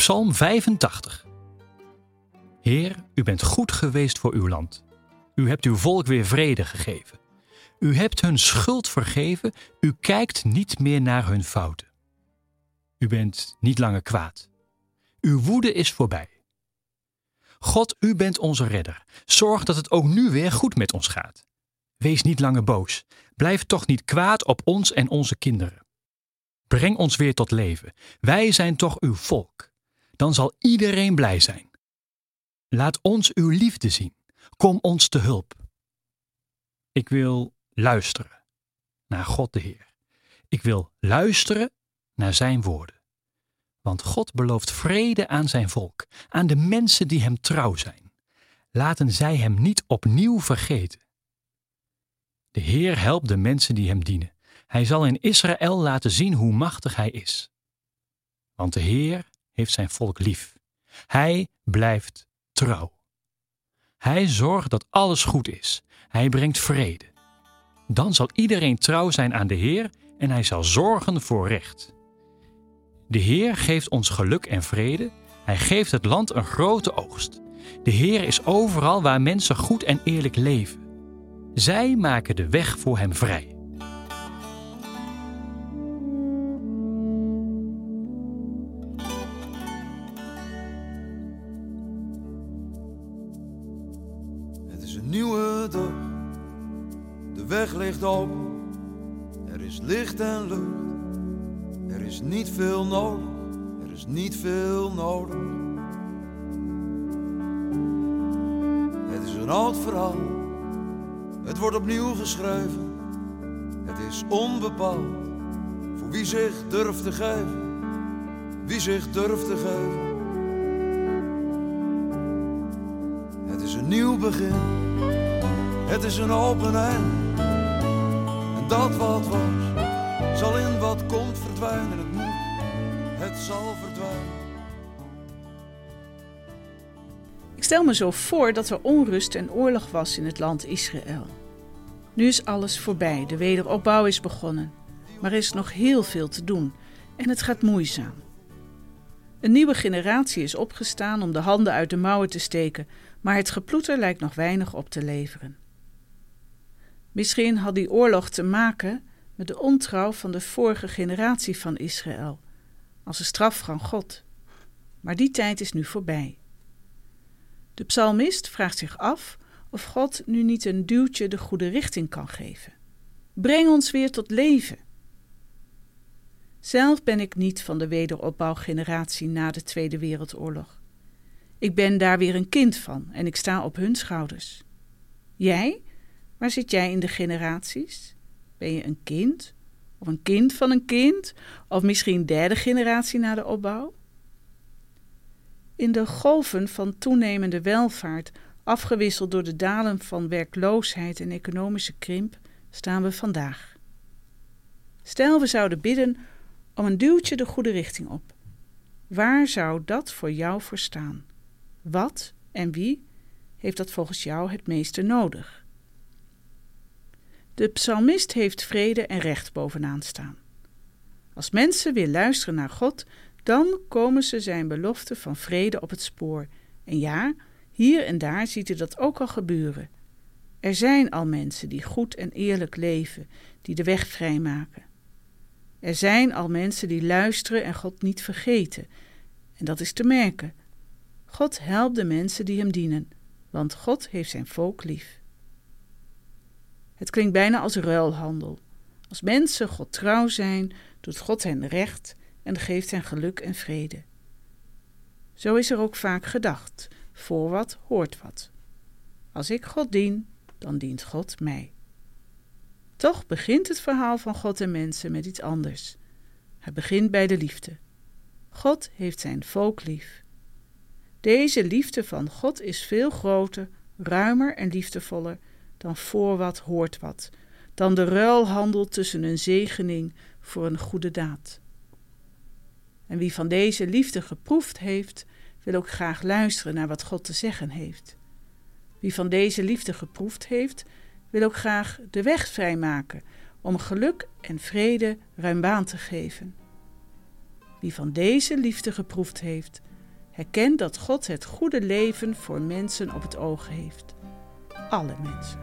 Psalm 85. Heer, u bent goed geweest voor uw land. U hebt uw volk weer vrede gegeven. U hebt hun schuld vergeven, u kijkt niet meer naar hun fouten. U bent niet langer kwaad. Uw woede is voorbij. God, u bent onze redder. Zorg dat het ook nu weer goed met ons gaat. Wees niet langer boos. Blijf toch niet kwaad op ons en onze kinderen. Breng ons weer tot leven. Wij zijn toch uw volk. Dan zal iedereen blij zijn. Laat ons uw liefde zien. Kom ons te hulp. Ik wil luisteren naar God de Heer. Ik wil luisteren naar Zijn woorden. Want God belooft vrede aan Zijn volk, aan de mensen die Hem trouw zijn. Laten zij Hem niet opnieuw vergeten. De Heer helpt de mensen die Hem dienen. Hij zal in Israël laten zien hoe machtig Hij is. Want de Heer heeft Zijn volk lief. Hij blijft trouw. Hij zorgt dat alles goed is. Hij brengt vrede. Dan zal iedereen trouw zijn aan de Heer en hij zal zorgen voor recht. De Heer geeft ons geluk en vrede. Hij geeft het land een grote oogst. De Heer is overal waar mensen goed en eerlijk leven. Zij maken de weg voor hem vrij. Nieuwe dag, de weg ligt open, er is licht en lucht, er is niet veel nodig, er is niet veel nodig. Het is een oud verhaal, het wordt opnieuw geschreven, het is onbepaald. Voor wie zich durft te geven, wie zich durft te geven. Het is een nieuw begin, het is een open eind. En dat wat was, zal in wat komt verdwijnen. Het moet, het zal verdwijnen. Ik stel me zo voor dat er onrust en oorlog was in het land Israël. Nu is alles voorbij, de wederopbouw is begonnen. Maar er is nog heel veel te doen en het gaat moeizaam. Een nieuwe generatie is opgestaan om de handen uit de mouwen te steken, maar het geploeter lijkt nog weinig op te leveren. Misschien had die oorlog te maken met de ontrouw van de vorige generatie van Israël, als een straf van God. Maar die tijd is nu voorbij. De psalmist vraagt zich af of God nu niet een duwtje de goede richting kan geven. Breng ons weer tot leven. Zelf ben ik niet van de wederopbouwgeneratie na de Tweede Wereldoorlog. Ik ben daar weer een kind van en ik sta op hun schouders. Jij? Waar zit jij in de generaties? Ben je een kind? Of een kind van een kind? Of misschien derde generatie na de opbouw? In de golven van toenemende welvaart, afgewisseld door de dalen van werkloosheid en economische krimp, staan we vandaag. Stel, we zouden bidden om een duwtje de goede richting op. Waar zou dat voor jou voor staan? Wat en wie heeft dat volgens jou het meeste nodig? De psalmist heeft vrede en recht bovenaan staan. Als mensen weer luisteren naar God, dan komen ze zijn belofte van vrede op het spoor. En ja, hier en daar ziet u dat ook al gebeuren. Er zijn al mensen die goed en eerlijk leven, die de weg vrijmaken. Er zijn al mensen die luisteren en God niet vergeten. En dat is te merken. God helpt de mensen die hem dienen, want God heeft zijn volk lief. Het klinkt bijna als ruilhandel. Als mensen God trouw zijn, doet God hen recht en geeft hen geluk en vrede. Zo is er ook vaak gedacht: voor wat hoort wat. Als ik God dien, dan dient God mij. Toch begint het verhaal van God en mensen met iets anders. Het begint bij de liefde. God heeft zijn volk lief. Deze liefde van God is veel groter, ruimer en liefdevoller dan voor wat hoort wat, dan de ruilhandel tussen een zegening voor een goede daad. En wie van deze liefde geproefd heeft, wil ook graag luisteren naar wat God te zeggen heeft. Wie van deze liefde geproefd heeft, wil ook graag de weg vrijmaken om geluk en vrede ruim baan te geven. Wie van deze liefde geproefd heeft, Herken dat God het goede leven voor mensen op het oog heeft. Alle mensen.